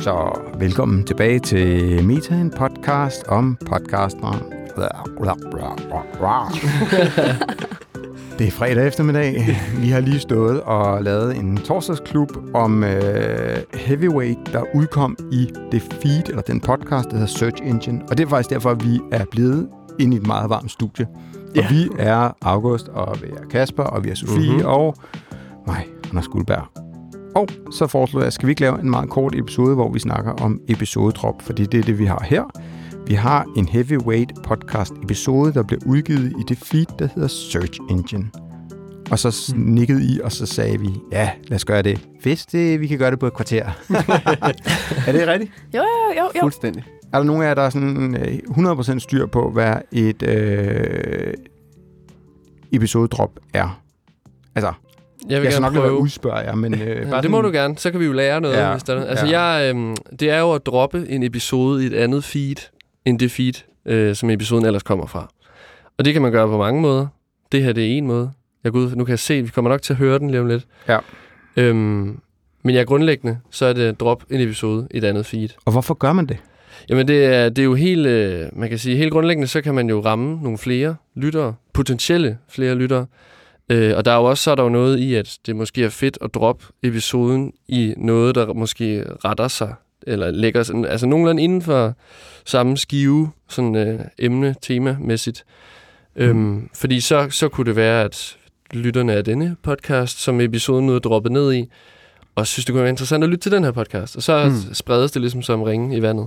Så velkommen tilbage til Meta, en podcast om podcaster. Det er fredag eftermiddag. Vi har lige stået og lavet en torsdagsklub om øh, Heavyweight, der udkom i det feed, eller den podcast, der hedder Search Engine. Og det er faktisk derfor, at vi er blevet ind i et meget varmt studie. Og Ja. vi er August, og vi er Kasper, og vi er Sofie, Mhm. og mig, Anders Guldberg. Og så foreslår jeg, skal vi ikke lave en meget kort episode, hvor vi snakker om episodedrop, fordi det er det, vi har her. Vi har en Heavyweight podcast episode, der bliver udgivet i det feed, der hedder Search Engine. Og så nikkede I, og så sagde vi, ja, lad os gøre det. Hvis det, vi kan gøre det på et kvarter. er det rigtigt? Jo, jo, jo, jo. Fuldstændig. Er der nogen af jer, der er sådan øh, 100% styr på, hvad et øh, episodedrop er? Altså, Jeg vil jeg skal nok prøve. udspørge jer, men... Øh, Ja, bare det må sådan- du gerne, så kan vi jo lære noget. Ja, Ja, hvis der er. Altså, ja. jeg, øhm, det er jo at droppe en episode i et andet feed, end det feed, øh, som episoden ellers kommer fra. Og det kan man gøre på mange måder. Det her, det er en måde. Jeg går ud, nu kan jeg se, vi kommer nok til at høre den lige om lidt. Ja. Øhm, men er grundlæggende, så er det at droppe en episode i et andet feed. Og hvorfor gør man det? Jamen det er, det er jo helt, øh, man kan sige, helt grundlæggende, så kan man jo ramme nogle flere lyttere, potentielle flere lyttere. Øh, og der er jo også så er der jo noget i, at det måske er fedt at droppe episoden i noget, der måske retter sig, eller lægger sådan, altså nogenlunde inden for samme skive, sådan øh, emne, temamæssigt. Øhm, fordi så, så kunne det være, at lytterne af denne podcast, som episoden nu er droppet ned i, og synes, det kunne være interessant at lytte til den her podcast. Og så Mm. spredes det ligesom som ringe i vandet.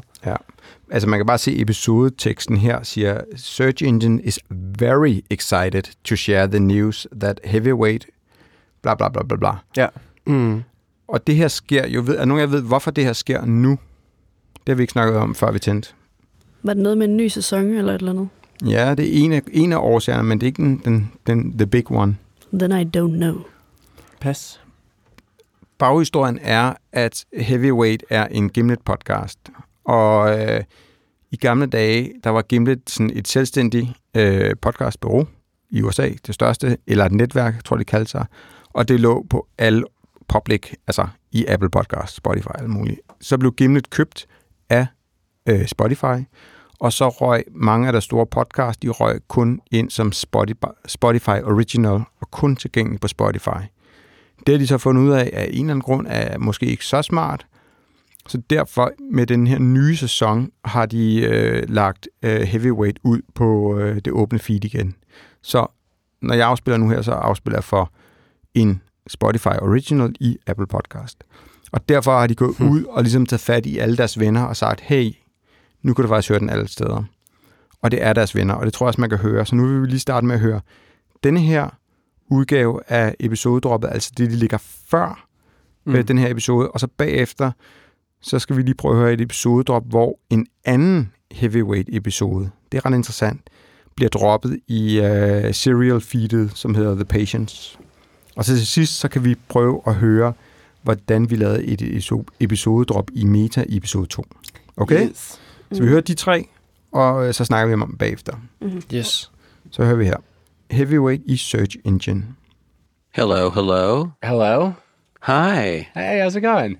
Altså, man kan bare se episodeteksten her, siger, Search Engine is very excited to share the news that heavyweight, bla bla bla bla bla. Mm. Og det her sker jo, ved, er nogen af jer ved, hvorfor det her sker nu? Det har vi ikke snakket om, før vi tændte. Var det noget med en ny sæson eller et eller andet? Ja, det er en af, en af årsagerne, men det er ikke den, den, den the big one. Then I don't know. Pas. Baghistorien er, at Heavyweight er en Gimlet-podcast. Og øh, i gamle dage, der var Gimlet sådan et selvstændigt øh, podcastbureau i USA, det største, eller et netværk, tror jeg, det kaldte sig. Og det lå på alle public, altså i Apple Podcast, Spotify, alt muligt. Så blev Gimlet købt af øh, Spotify, og så røg mange af deres store podcasts, de røg kun ind som Spotify, Spotify Original, og kun tilgængelig på Spotify. Det har de så fundet ud af, af en eller anden grund, er måske ikke så smart. Så derfor med den her nye sæson har de øh, lagt øh, Heavyweight ud på øh, det åbne feed igen. Så når jeg afspiller nu her, så afspiller jeg for en Spotify Original i Apple Podcast. Og derfor har de gået Hmm. ud og ligesom taget fat i alle deres venner og sagt, hey, nu kan du faktisk høre den alle steder. Og det er deres venner, og det tror jeg også, man kan høre. Så nu vil vi lige starte med at høre denne her udgave af episodedroppet, altså det, de ligger før mm. øh, den her episode, og så bagefter, så skal vi lige prøve at høre et episodedrop, hvor en anden heavyweight-episode, det er ret interessant, bliver droppet i øh, serial feedet, som hedder The Patience. Og så til sidst, så kan vi prøve at høre, hvordan vi lavede et episo- episodedrop i Meta i episode 2. Okay? Yes. Så vi hører de tre, og øh, så snakker vi om dem bagefter. Mm-hmm. Yes. Så hører vi her. Heavyweight i Search Engine. Hello, hello. Hello. Hi. Hey, how's it going?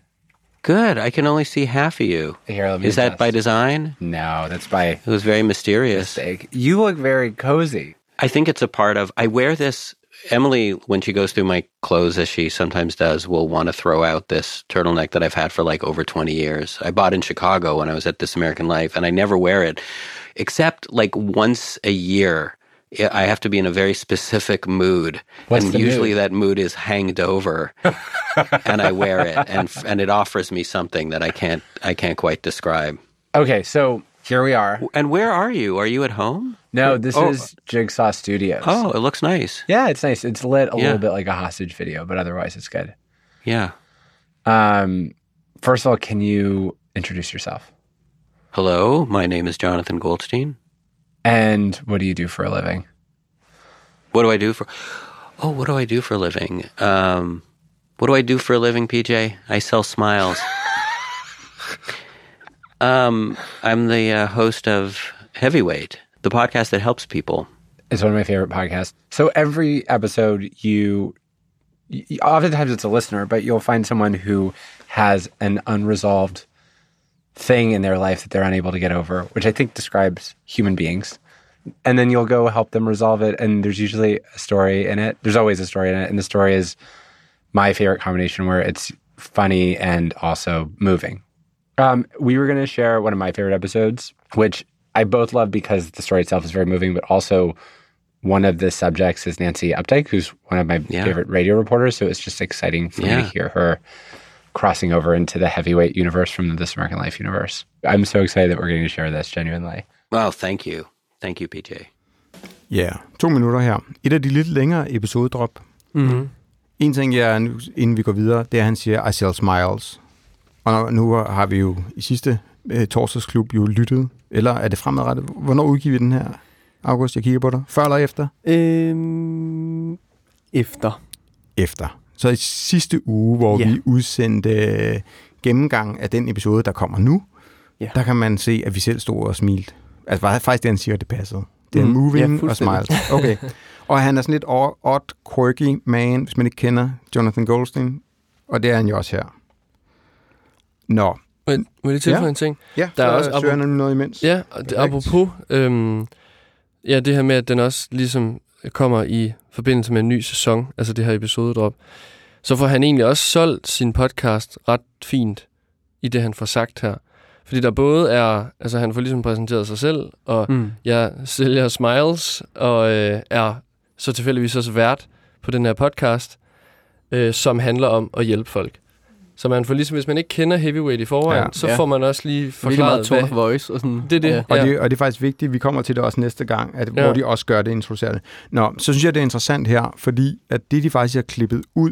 Good. I can only see half of you. Here, let me Is that by design? No, that's by It was very mysterious. mistake. You look very cozy. I think it's a part of. I wear this. Emily, when she goes through my clothes, as she sometimes does, will want to throw out this turtleneck that I've had for like over 20 years. I bought in Chicago when I was at This American Life, and I never wear it except like once a year. I have to be in a very specific mood, What's and usually mood? that mood is hanged over, and I wear it, and and it offers me something that I can't I can't quite describe. Okay, so here we are. And where are you? Are you at home? No, this Oh. is Jigsaw Studios. Oh, it looks nice. Yeah, it's nice. It's lit a Yeah. little bit like a hostage video, but otherwise it's good. Yeah. Um, first of all, can you introduce yourself? Hello, my name is Jonathan Goldstein. And what do you do for a living? What do I do for? Oh, what do I do for a living? Um, what do I do for a living, PJ? I sell smiles. um, I'm the uh, host of Heavyweight, the podcast that helps people. It's one of my favorite podcasts. So every episode, you, y- oftentimes it's a listener, but you'll find someone who has an unresolved thing in their life that they're unable to get over, which I think describes human beings. And then you'll go help them resolve it. And there's usually a story in it. There's always a story in it. And the story is my favorite combination where it's funny and also moving. Um, we were going to share one of my favorite episodes, which I both love because the story itself is very moving, but also one of the subjects is Nancy Updike, who's one of my Yeah. favorite radio reporters. So it's just exciting for me to hear her crossing over into the heavyweight universe from the This American Life universe. I'm so excited that we're getting to share this genuinely. Well, thank you. Thank you, PJ. Ja, to minutter her. Et af de lidt længere episodedrop. Mm-hmm. En ting, jeg, inden vi går videre, det er, at han siger, I sell smiles. Og nu har vi jo i sidste øh, torsdagsklub jo lyttet. Eller er det fremadrettet? Hvornår udgiver vi den her? August, jeg kigger på dig. Før eller efter? Øhm, efter. Efter. Så i sidste uge, hvor Ja. vi udsendte gennemgang af den episode, der kommer nu, Ja. der kan man se, at vi selv stod og smilte. Altså var faktisk det, han siger, det passede. Det er Mm, moving ja, og fuldstændig. Okay. Og han er sådan lidt odd, quirky man, hvis man ikke kender Jonathan Goldstein. Og det er han jo også her. Nå. Men må jeg lige tilføje Ja. en ting? Ja, Der er så også- søger han noget imens. Ja, og det, apropos, øhm, ja, det her med, at den også ligesom kommer i forbindelse med en ny sæson, altså det her episodedrop, så får han egentlig også solgt sin podcast ret fint i det, han får sagt her. Fordi der både er, altså han får ligesom præsenteret sig selv, og Mm. jeg sælger Smiles, og øh, er så tilfældigvis også vært på den her podcast, øh, som handler om at hjælpe folk. Så man får ligesom, hvis man ikke kender Heavyweight i forvejen, Ja. så Ja. får man også lige forklaret, meget tone hvad, voice og sådan. Det er det. Ja. Og, det, og det er faktisk vigtigt, vi kommer til det også næste gang, at, Ja. hvor de også gør det introducerer det. Nå, så synes jeg, det er interessant her, fordi at det, de faktisk har klippet ud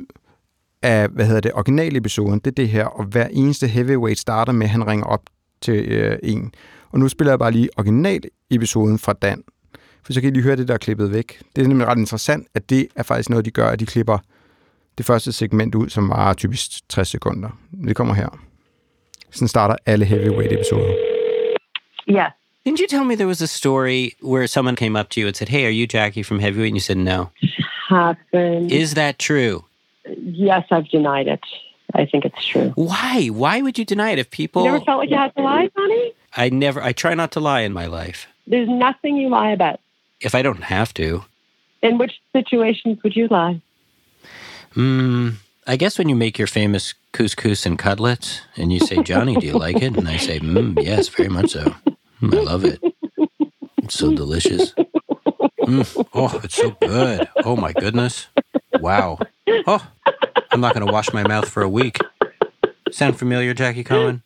af, hvad hedder det, originalepisoden, det er det her, og hver eneste heavyweight starter med, at han ringer op til øh, en. Og nu spiller jeg bare lige originalepisoden fra Dan, for så kan I lige høre det, der er klippet væk. Det er nemlig ret interessant, at det er faktisk noget, de gør, at de klipper det første segment ud, som var typisk 60 sekunder. Det kommer her. Sådan starter alle heavyweight-episoder. Yes. Didn't you tell me there was a story where someone came up to you and said, Hey, are you Jackie from Heavyweight? And you said no. Happened. Is that true? yes, I've denied it. I think it's true. Why? Why would you deny it if people. You never felt like you had to lie, Johnny? I never, I try not to lie in my life. There's nothing you lie about. If I don't have to. In which situations would you lie? Mm, I guess when you make your famous couscous and cutlets and you say, Johnny, do you like it? And I say, mm, yes, very much so. Mm, I love it. It's so delicious. Mm, oh, it's so good. Oh, my goodness. Wow. Oh, I'm not going to wash my mouth for a week. Sound familiar, Jackie Cohen?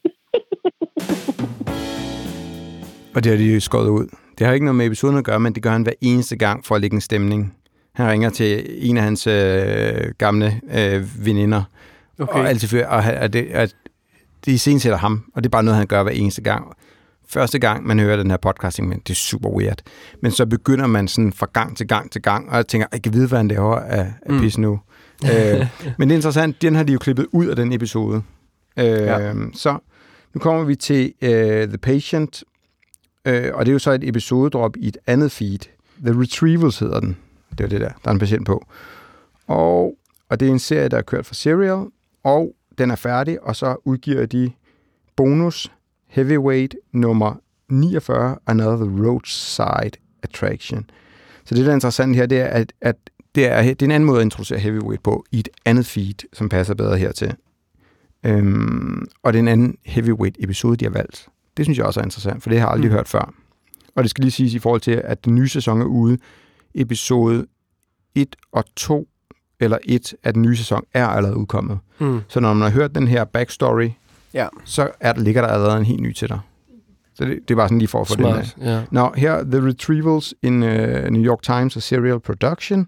Og det har de jo skåret ud. Det har ikke noget med episoden at gøre, men det gør han hver eneste gang for at lægge en stemning. Han ringer til en af hans øh, gamle øh, veninder, okay. og altid og, og det, at det iscenesætter ham, og det er bare noget, han gør hver eneste gang. Første gang, man hører den her podcasting, men det er super weird. Men så begynder man sådan fra gang til gang til gang, og jeg tænker, jeg kan vide, hvad han laver af, af pis nu. øh, men det er interessant, den har de jo klippet ud af den episode. Øh, ja. Så nu kommer vi til øh, The Patient, øh, og det er jo så et episodedrop i et andet feed. The Retrievals hedder den. Det er det der, der er en patient på. Og, og det er en serie, der er kørt for Serial, og den er færdig, og så udgiver de bonus Heavyweight nummer 49, Another Roadside Attraction. Så det, der er interessant her, det er, at, at det, er, det er en anden måde at introducere Heavyweight på i et andet feed, som passer bedre hertil. Øhm, og det er en anden Heavyweight episode, de har valgt. Det synes jeg også er interessant, for det har jeg aldrig mm. hørt før. Og det skal lige siges i forhold til, at den nye sæson er ude. Episode 1 og 2, eller 1 af den nye sæson, er allerede udkommet. Mm. Så når man har hørt den her backstory, Ja. så er der, ligger der allerede en helt ny til dig. Så det, det er bare sådan lige for at få. Smart, ja. Nå, her The Retrievals in uh, New York Times og Serial Production,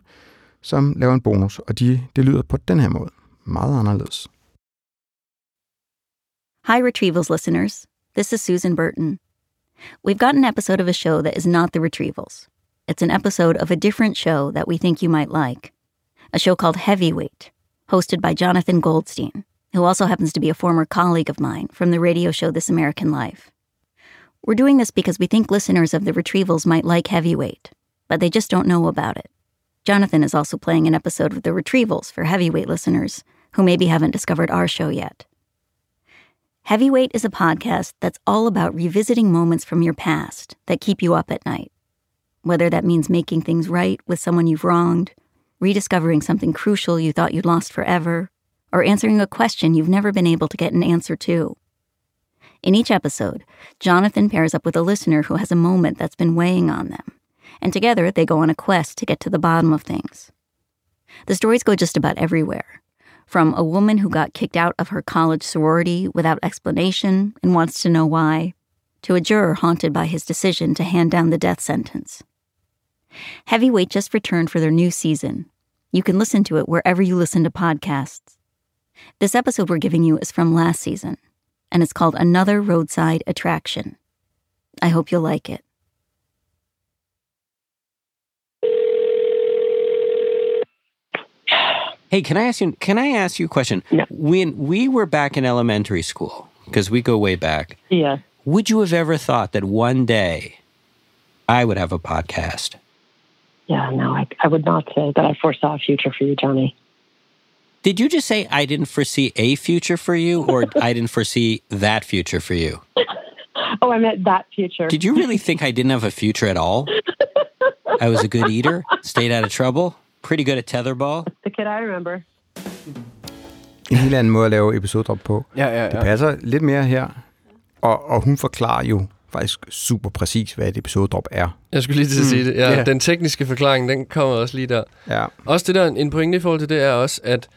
som laver en bonus, og de, det lyder på den her måde. Meget anderledes. Hi, Retrievals listeners. This is Susan Burton. We've got an episode of a show that is not The Retrievals. It's an episode of a different show that we think you might like. A show called Heavyweight, hosted by Jonathan Goldstein, who also happens to be a former colleague of mine from the radio show This American Life. We're doing this because we think listeners of The Retrievals might like Heavyweight, but they just don't know about it. Jonathan is also playing an episode of The Retrievals for Heavyweight listeners who maybe haven't discovered our show yet. Heavyweight is a podcast that's all about revisiting moments from your past that keep you up at night. Whether that means making things right with someone you've wronged, rediscovering something crucial you thought you'd lost forever, or answering a question you've never been able to get an answer to. In each episode, Jonathan pairs up with a listener who has a moment that's been weighing on them, and together they go on a quest to get to the bottom of things. The stories go just about everywhere from a woman who got kicked out of her college sorority without explanation and wants to know why, to a juror haunted by his decision to hand down the death sentence. Heavyweight just returned for their new season. You can listen to it wherever you listen to podcasts. This episode we're giving you is from last season, and it's called Another Roadside Attraction. I hope you'll like it. Hey, can I ask you? Can I ask you a question? No. When we were back in elementary school, because we go way back, Yeah. would you have ever thought that one day I would have a podcast? Yeah, no, I, I would not say that I foresaw a future for you, Johnny. Did you just say I didn't foresee a future for you, or I didn't foresee that future for you? Oh, I meant that future. Did you really think I didn't have a future at all? I was a good eater, stayed out of trouble, pretty good at tetherball. the kid I remember. En helt anden måde at lave episoder på. Ja, ja, Det passer lidt mere her. Og, og hun forklarer jo faktisk super præcis, hvad et episodedrop er. Jeg skulle lige til at Mm, sige det. Ja, ja. Den tekniske forklaring, den kommer også lige der. Ja. Også det der, en pointe i forhold til det er også, at,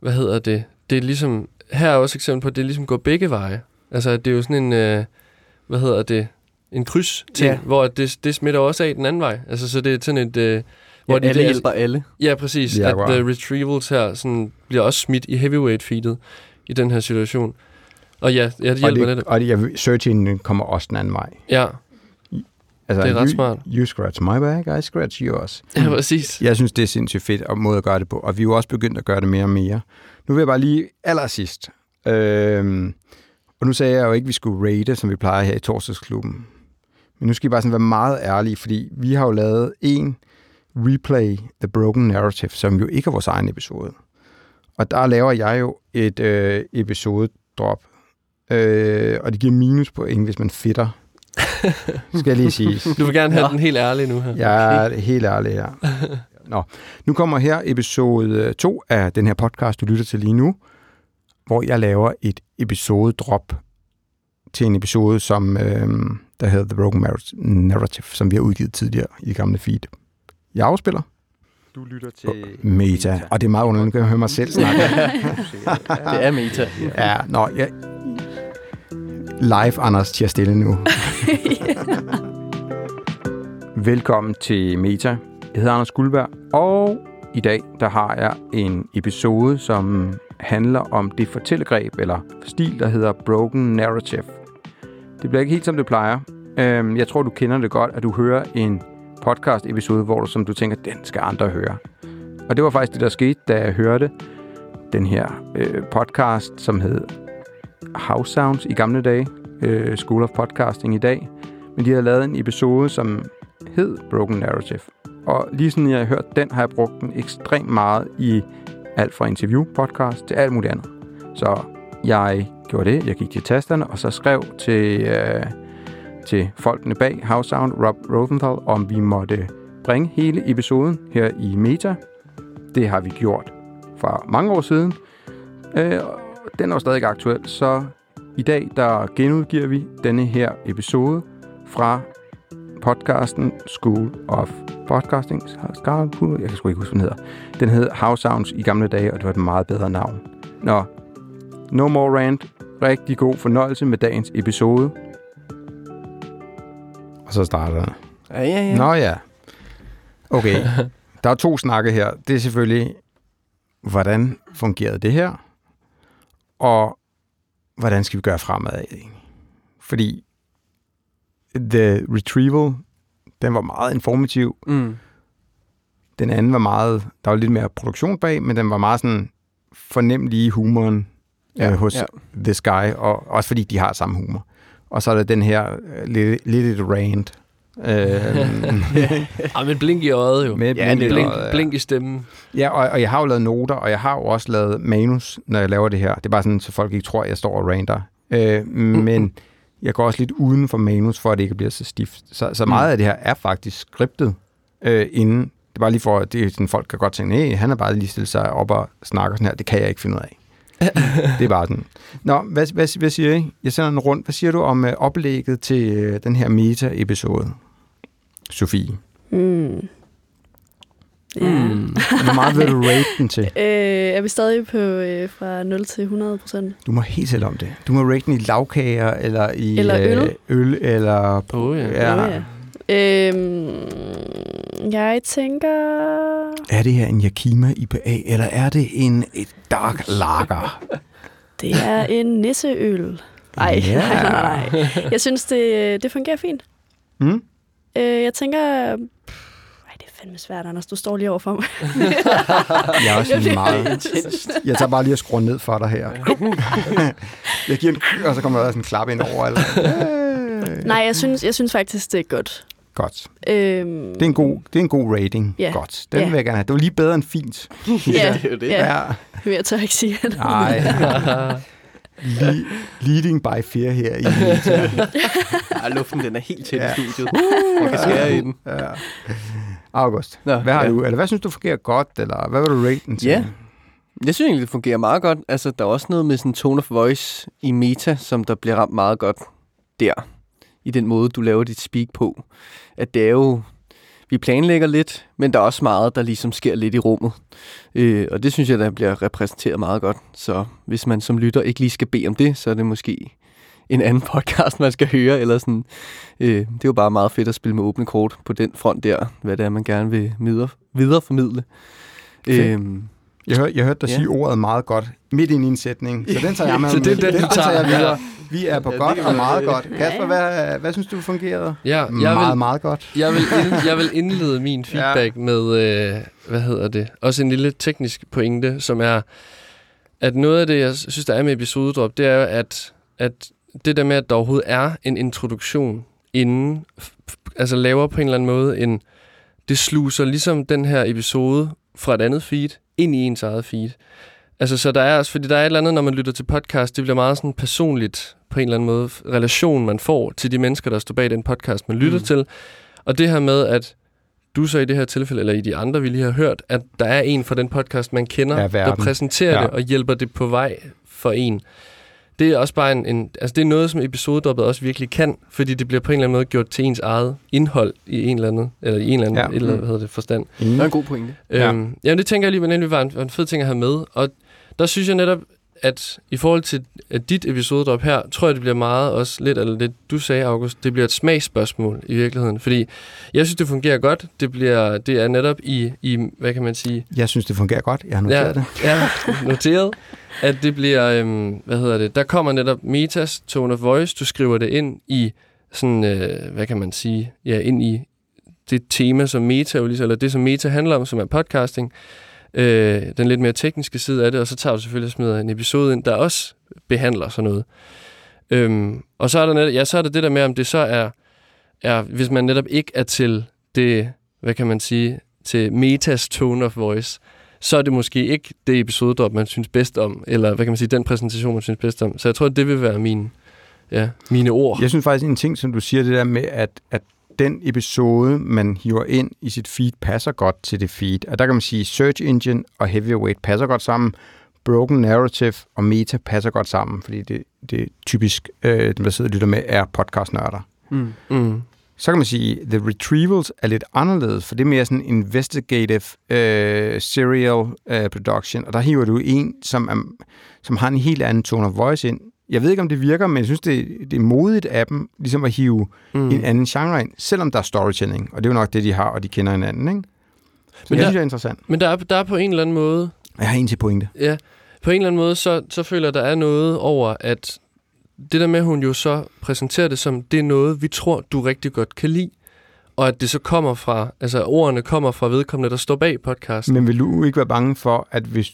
hvad hedder det, det er ligesom, her er også eksempel på, at det ligesom går begge veje. Altså, det er jo sådan en, øh, hvad hedder det, en kryds ting, Ja. hvor det, det smitter også af den anden vej. Altså, så det er sådan et, øh, hvor Hvor de alle der- hjælper alle. Ja, præcis. Ja, at wow. the retrievals her sådan, bliver også smidt i heavyweight feedet i den her situation. Og ja, ja det Og, hjælper det, lidt. og det, jeg, search engine kommer også den anden vej. Ja, Altså, Det er ret you, smart. You scratch my back, I scratch yours. ja præcis. Jeg synes, det er sindssygt fedt og måde at gøre det på, og vi er jo også begyndt at gøre det mere og mere. Nu vil jeg bare lige allersidst, øhm, og nu sagde jeg jo ikke, at vi skulle rate, som vi plejer her i torsdagsklubben. Men nu skal I bare sådan være meget ærlige, fordi vi har jo lavet en replay, The Broken Narrative, som jo ikke er vores egen episode. Og der laver jeg jo et øh, episode-drop, øh, og det giver minuspoint, hvis man fitter. skal jeg lige sige. Du vil gerne have Nå. den helt ærlig nu her. Jeg er helt ærlig her. Nå, nu kommer her episode 2 af den her podcast, du lytter til lige nu, hvor jeg laver et episode-drop til en episode, som øh, der hedder The Broken Marriage Narrative, som vi har udgivet tidligere i det gamle feed. Jeg afspiller Du lytter til Meta, og det er meget underligt, jeg høre mig selv snakke. Det er meta. Ja, nå, jeg... Live, Anders, til at stille nu. Velkommen til Meta. Jeg hedder Anders Guldberg, og i dag der har jeg en episode, som handler om det fortællegreb eller stil, der hedder Broken Narrative. Det bliver ikke helt som det plejer. Øhm, Jeg tror, du kender det godt, at du hører en podcast-episode, hvor du, som du tænker, den skal andre høre. Og det var faktisk det, der skete, da jeg hørte den her øh, podcast, som hed House Sounds i gamle dage, øh, School of Podcasting i dag. Men de har lavet en episode, som hed Broken Narrative. Og lige sådan jeg har hørt den, har jeg brugt den ekstremt meget i alt fra interview, podcast til alt muligt andet. Så jeg gjorde det, jeg gik til tasterne, og så skrev til, øh, til folkene bag House Sound, Rob Rosenthal, om vi måtte bringe hele episoden her i Meta. Det har vi gjort for mange år siden. Øh, den er jo stadig aktuel, så i dag der genudgiver vi denne her episode fra podcasten School of Podcasting. Jeg kan sgu ikke huske, hvad den hedder. Den hed House Sounds i gamle dage, og det var et meget bedre navn. Nå, no more rant. Rigtig god fornøjelse med dagens episode. Og så starter den. Ja, ja, ja. Nå ja. Okay, der er to snakke her. Det er selvfølgelig, hvordan fungerede det her? Og hvordan skal vi gøre fremad? ikke? Fordi The Retrieval, den var meget informativ. Mm. Den anden var meget, der var lidt mere produktion bag, men den var meget sådan fornem lige humoren ja, øh, hos ja. This Guy, og også fordi de har samme humor. Og så er der den her øh, lidt, lidt et rant. Øh, Ah, men blink i øjet jo. med Ja, er Blink, og, blink i stemmen. Ja, og, og jeg har jo lavet noter, og jeg har jo også lavet manus, når jeg laver det her. Det er bare sådan, så folk ikke tror, at jeg står og ranter Øh, men jeg går også lidt uden for manus, for at det ikke bliver så stift. Så, så meget af det her er faktisk skriptet øh, inden. Det er bare lige for, at det, er sådan, folk kan godt tænke, hey, han er bare lige stillet sig op og snakker sådan her. Det kan jeg ikke finde ud af. det er bare sådan. Nå, hvad, hvad, hvad siger I? Jeg sender den rundt. Hvad siger du om øh, oplægget til øh, den her meta-episode? Sofie, Mm. Ja. mm. hvor meget vil du rate den til? Øh, er vi stadig på øh, fra 0 til 100 procent? Du må helt selv om det. Du må rate den i lavkager, eller i Eller øl. Øh, øl eller... Åh, ja. ja. ja. Øhm, jeg tænker... Er det her en Yakima IPA, eller er det en et dark lager? Det er en nisseøl. Ej, Ja. nej, nej, nej. Jeg synes, det, det fungerer fint. Mm? Øh, jeg tænker... Ej, det er fandme svært, Anders. Du står lige over for mig. Jeg er også meget... Intenst. Jeg tager bare lige og skruer ned for dig her. Jeg giver en... Og så kommer der sådan en klap ind over. Eller... Nej, jeg synes, jeg synes faktisk, det er godt. Godt. Øhm, Det er en god, det er en god rating. Ja. Godt. Den Ja. vil jeg gerne have. Det var lige bedre end fint. Ja, det er jo det. ja. Men jeg tør ikke sige det. Nej. Le- leading by fear her i. Ja, luften den er helt tæt Ja. i studiet. Man kan skære i den. ja. August, Nå, hvad har ja. du? Eller hvad synes du fungerer godt? Eller hvad vil du rate den til? Ja. Jeg synes egentlig, det fungerer meget godt. Altså, der er også noget med sådan tone of voice i meta, som der bliver ramt meget godt der. I den måde, du laver dit speak på. At det er jo... Vi planlægger lidt, men der er også meget, der ligesom sker lidt i rummet. Øh, og det synes jeg, der bliver repræsenteret meget godt. Så hvis man som lytter ikke lige skal bede om det, så er det måske en anden podcast, man skal høre. Eller sådan. Øh, det er jo bare meget fedt at spille med åbne kort på den front der, hvad det er, man gerne vil videre, videreformidle. Fedt. Øhm, Jeg, hør, jeg hørte dig Ja. sige ordet meget godt midt i en sætning, så den tager jeg med. Så det er den, du den tager. jeg videre. Vi er på Ja, godt og meget det. godt. Kasper, hvad, hvad synes du fungerede? Ja, jeg meget, vil, meget godt. jeg, vil ind, jeg vil indlede min feedback ja. med, øh, hvad hedder det, også en lille teknisk pointe, som er, at noget af det, jeg synes, der er med episodedrop, det er jo, at, at det der med, at der overhovedet er en introduktion inden, altså laver på en eller anden måde en, det sluser ligesom den her episode fra et andet feed ind i ens eget feed. Altså, så der er også, fordi der er et eller andet, når man lytter til podcast, det bliver meget sådan personligt, på en eller anden måde, relation, man får til de mennesker, der står bag den podcast, man lytter mm. til. Og det her med, at du så i det her tilfælde, eller i de andre, vi lige har hørt, at der er en fra den podcast, man kender, Ja, der præsenterer Ja. det og hjælper det på vej for en. Det er også bare en, en altså det er noget, som episodedoppet også virkelig kan, fordi det bliver på en eller anden måde gjort til ens eget indhold i en eller anden, eller i en eller anden, Ja. ja. eller, hvad hedder det, forstand. det er en god pointe. Ja. Ja. Øhm, jamen, det tænker jeg lige, nemlig var en, var en fed ting at have med. Og der synes jeg netop, at i forhold til at dit episodedrop her, tror jeg, det bliver meget også lidt, eller det du sagde, August, det bliver et smagsspørgsmål i virkeligheden. Fordi jeg synes, det fungerer godt. Det, bliver, det er netop i, i, hvad kan man sige, Jeg synes, det fungerer godt. Jeg har noteret Ja. det. ja, noteret, at det bliver, øhm, hvad hedder det, der kommer netop metas, tone of voice, du skriver det ind i sådan, øh, hvad kan man sige, ja, ind i det tema, som meta eller det, som meta handler om, som er podcasting, øh, den lidt mere tekniske side af det, og så tager du selvfølgelig og smider en episode ind, der også behandler sådan noget. Øhm, og så er, der netop, ja, så er der det der med, om det så er, er, hvis man netop ikke er til det, hvad kan man sige, til metas tone of voice, så er det måske ikke det episodedrop, man synes bedst om, eller hvad kan man sige, den præsentation, man synes bedst om. Så jeg tror, det vil være min, ja, mine ord. Jeg synes faktisk, en ting, som du siger, det der med, at, at den episode, man hiver ind i sit feed, passer godt til det feed. Og der kan man sige, Search Engine og Heavyweight passer godt sammen. Broken Narrative og Meta passer godt sammen, fordi det, det er typisk, øh, dem der sidder og lytter med, er podcastnørder. Mm. Mm. Så kan man sige, The Retrievals er lidt anderledes, for det er mere sådan investigative øh, serial øh, production, og der hiver du en, som, er, som har en helt anden tone of voice ind. Jeg ved ikke, om det virker, men jeg synes, det, det er modigt af dem, ligesom at hive Mm. en anden genre ind, selvom der er storytelling, og det er jo nok det, de har, og de kender hinanden, ikke? Så Men det der- synes jeg er interessant. Men der er, der er på en eller anden måde, Jeg har en til pointe. ja, på en eller anden måde, så, så føler jeg, der er noget over, at det der med, at hun jo så præsenterer det som, det er noget, vi tror, du rigtig godt kan lide, og at det så kommer fra, altså ordene kommer fra vedkommende, der står bag podcasten. Men vil du ikke være bange for, at hvis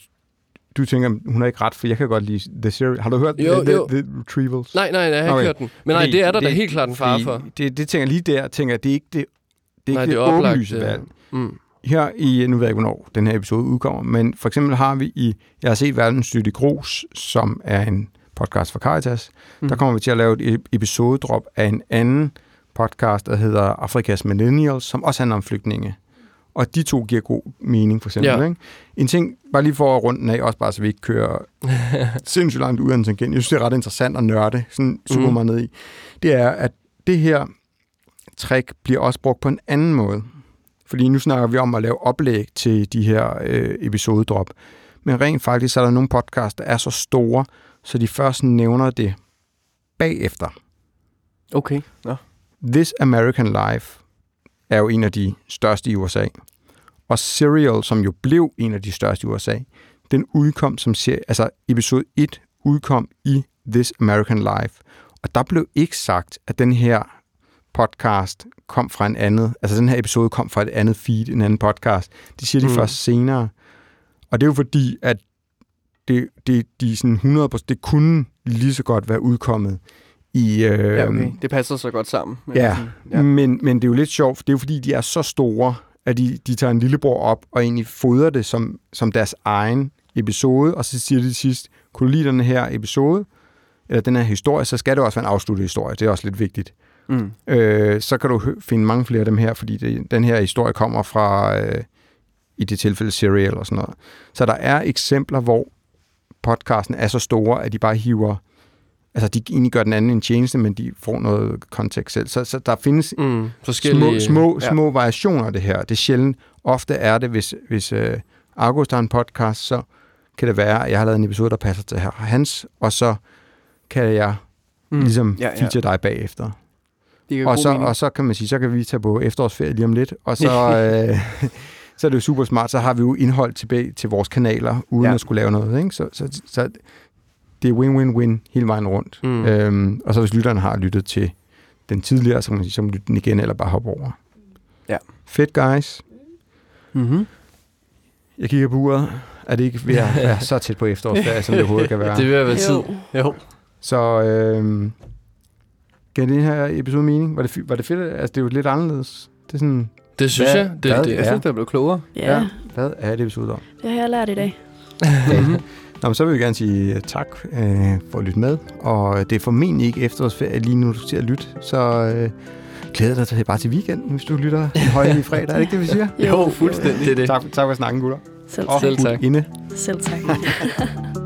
du tænker, hun har ikke ret, for jeg kan godt lide The Series. Har du hørt Jo, the, jo. the, the Retrievals? Nej, nej, nej, jeg har Okay. ikke hørt den. Men nej, Fordi det er der da helt klart en fare for. Det, det tænker lige der, tænker det er ikke det, det, er Nej, ikke det det, er oplagt, åbenlyse ja. valg. Mm. Her i, nu ved jeg ikke, hvornår den her episode udkommer, men for eksempel har vi i, jeg har set Verdensstyrt i Grus, som er en podcast for Caritas, Mm. der kommer vi til at lave et episodedrop af en anden podcast, der hedder Afrikas Millennials, som også handler om flygtninge. Og de to giver god mening, for eksempel. Ja. Ikke? En ting, bare lige for at runde den af, også bare så vi ikke kører sindssygt langt ud af en tangent. Jeg synes, det er ret interessant at nørde sådan super Mhm. meget ned i. Det er, at det her trick bliver også brugt på en anden måde. Fordi nu snakker vi om at lave oplæg til de her øh, episodedrop. Men rent faktisk så er der nogle podcasts, der er så store, så de først nævner det bagefter. Okay. Nå. This American Life er jo en af de største i USA. Og Serial, som jo blev en af de største i USA, den udkom som serie, altså episode 1 udkom i This American Life. Og der blev ikke sagt, at den her podcast kom fra en andet, altså den her episode kom fra et andet feed, en anden podcast. Det siger de Mm. først senere. Og det er jo fordi, at det, det, de sådan 100%, det kunne lige så godt være udkommet i... Øh, Ja, okay. Det passer så godt sammen. Men Ja, ja. Men, men det er jo lidt sjovt, for det er jo fordi, de er så store, at de, de tager en lillebror op og egentlig fodrer det som, som deres egen episode, og så siger de sidst, kunne du lide den her episode, eller den her historie, så skal det også være en afsluttet historie. Det er også lidt vigtigt. Mm. Øh, så kan du finde mange flere af dem her, fordi det, den her historie kommer fra, øh, i det tilfælde, Serial og sådan noget. Så der er eksempler, hvor podcasten er så store, at de bare hiver, altså de egentlig gør den anden en tjeneste, men de får noget kontekst selv. Så, så der findes Mm, små, forskellige... små, ja. små variationer af det her. Det er sjældent. Ofte er det, hvis, hvis uh, August har en podcast, så kan det være, at jeg har lavet en episode, der passer til her hans, og så kan jeg mm. ligesom Ja, ja, feature dig bagefter. Det Og så, mening. og så kan man sige, så kan vi tage på efterårsferie lige om lidt, og så, øh, så er det jo super smart, så har vi jo indhold tilbage til vores kanaler, uden ja. at skulle lave noget. Ikke? Så, så, så det er win-win-win hele vejen rundt. Mm. Øhm, og så hvis lytterne har lyttet til den tidligere, så kan man sige, så lytte den igen, eller bare hoppe over. Ja. Fedt, guys. Mm-hmm. Jeg kigger på uret. Er det ikke ved at være så tæt på efterårsferie, som det overhovedet kan være? Det vil være tid. Jo. Jo. Så øhm, gav det her episode mening? Var det, var det fedt? Altså, det er jo lidt anderledes. Det er sådan, Det synes Hvad- jeg. Det, hvad det, Jeg synes, det er blevet klogere. Ja, Ja. hvad er det episode om? det har jeg lært i dag. Nå, men så vil vi gerne sige øh, tak øh, for at lytte med. Og det er formentlig ikke efterårsferie lige nu, du til at lytte. Så øh, glæder dig til bare til weekenden, hvis du lytter en højlig fredag. Er det ikke det, vi siger? Jo, fuldstændig. det er det. Tak, tak for snakken, gutter. Selv Og tak. Selv tak. inde. Selv tak.